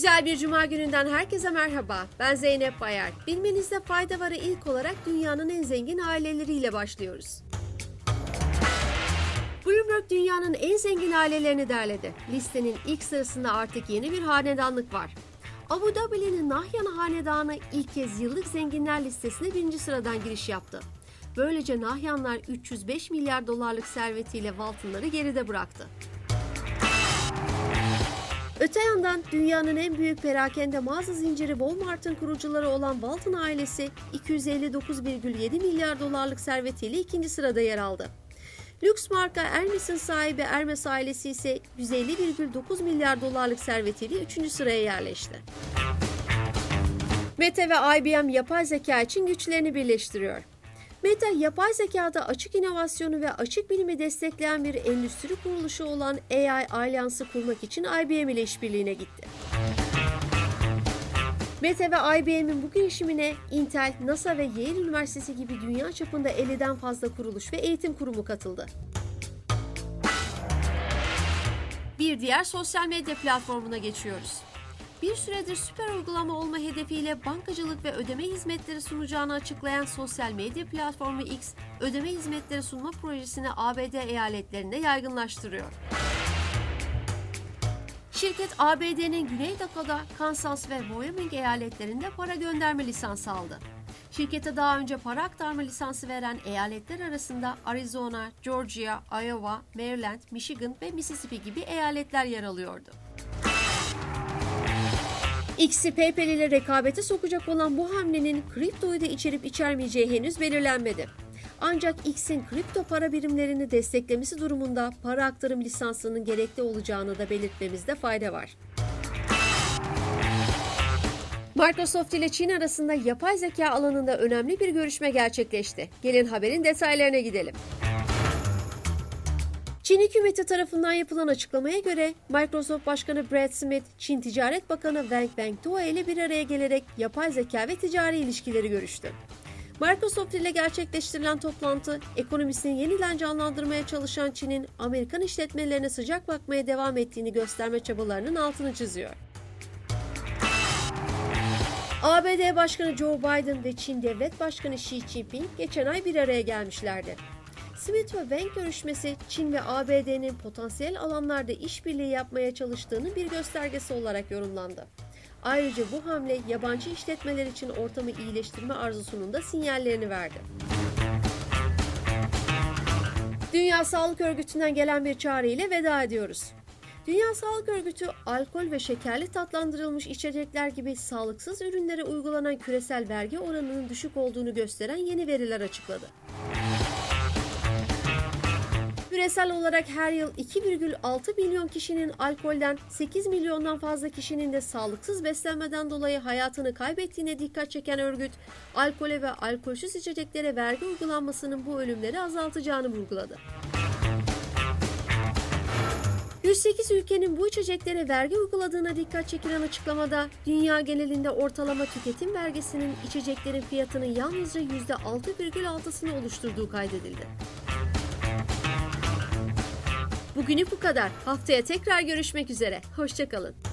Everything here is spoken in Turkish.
Güzel bir cuma gününden herkese merhaba. Ben Zeynep Bayar. Bilmenizde fayda varı ilk olarak dünyanın en zengin aileleriyle başlıyoruz. Bloomberg dünyanın en zengin ailelerini derledi. Listenin ilk sırasında artık yeni bir hanedanlık var. Abu Dhabi'nin Nahyan Hanedanı ilk kez yıllık zenginler listesine birinci sıradan giriş yaptı. Böylece Nahyanlar 305 milyar dolarlık servetiyle Walton'ları geride bıraktı. Öte yandan dünyanın en büyük perakende mağaza zinciri Walmart'ın kurucuları olan Walton ailesi 259,7 milyar dolarlık servetiyle ikinci sırada yer aldı. Lüks marka Hermes'in sahibi Hermes ailesi ise 150,9 milyar dolarlık servetiyle üçüncü sıraya yerleşti. Meta ve IBM yapay zeka için güçlerini birleştiriyor. Meta, yapay zekada açık inovasyonu ve açık bilimi destekleyen bir endüstri kuruluşu olan AI Alliance'ı kurmak için IBM ile işbirliğine gitti. Meta ve IBM'in bu girişimine Intel, NASA ve Yale Üniversitesi gibi dünya çapında 50'den fazla kuruluş ve eğitim kurumu katıldı. Bir diğer sosyal medya platformuna geçiyoruz. Bir süredir süper uygulama olma hedefiyle bankacılık ve ödeme hizmetleri sunacağını açıklayan sosyal medya platformu X, ödeme hizmetleri sunma projesini ABD eyaletlerinde yaygınlaştırıyor. Şirket ABD'nin Güney Dakota, Kansas ve Wyoming eyaletlerinde para gönderme lisansı aldı. Şirkete daha önce para aktarma lisansı veren eyaletler arasında Arizona, Georgia, Iowa, Maryland, Michigan ve Mississippi gibi eyaletler yer alıyordu. X'i PayPal ile rekabete sokacak olan bu hamlenin kriptoyu da içerip içermeyeceği henüz belirlenmedi. Ancak X'in kripto para birimlerini desteklemesi durumunda para aktarım lisansının gerekli olacağını da belirtmemizde fayda var. Microsoft ile Çin arasında yapay zeka alanında önemli bir görüşme gerçekleşti. Gelin haberin detaylarına gidelim. Çin hükümeti tarafından yapılan açıklamaya göre Microsoft Başkanı Brad Smith, Çin Ticaret Bakanı Wang Wentao ile bir araya gelerek yapay zeka ve ticari ilişkileri görüştü. Microsoft ile gerçekleştirilen toplantı, ekonomisini yeniden canlandırmaya çalışan Çin'in Amerikan işletmelerine sıcak bakmaya devam ettiğini gösterme çabalarının altını çiziyor. ABD Başkanı Joe Biden ve Çin Devlet Başkanı Xi Jinping geçen ay bir araya gelmişlerdi. Smith ve Wang görüşmesi Çin ve ABD'nin potansiyel alanlarda işbirliği yapmaya çalıştığının bir göstergesi olarak yorumlandı. Ayrıca bu hamle yabancı işletmeler için ortamı iyileştirme arzusunun da sinyallerini verdi. Dünya Sağlık Örgütü'nden gelen bir çağrı ile veda ediyoruz. Dünya Sağlık Örgütü, alkol ve şekerli tatlandırılmış içecekler gibi sağlıksız ürünlere uygulanan küresel vergi oranının düşük olduğunu gösteren yeni veriler açıkladı. Küresel olarak her yıl 2,6 milyon kişinin alkolden, 8 milyondan fazla kişinin de sağlıksız beslenmeden dolayı hayatını kaybettiğine dikkat çeken örgüt, alkole ve alkolsüz içeceklere vergi uygulanmasının bu ölümleri azaltacağını vurguladı. 108 ülkenin bu içeceklere vergi uyguladığına dikkat çekilen açıklamada dünya genelinde ortalama tüketim vergisinin içeceklerin fiyatının yalnızca %6,6'sını oluşturduğu kaydedildi. Bugünü bu kadar. Haftaya tekrar görüşmek üzere. Hoşçakalın.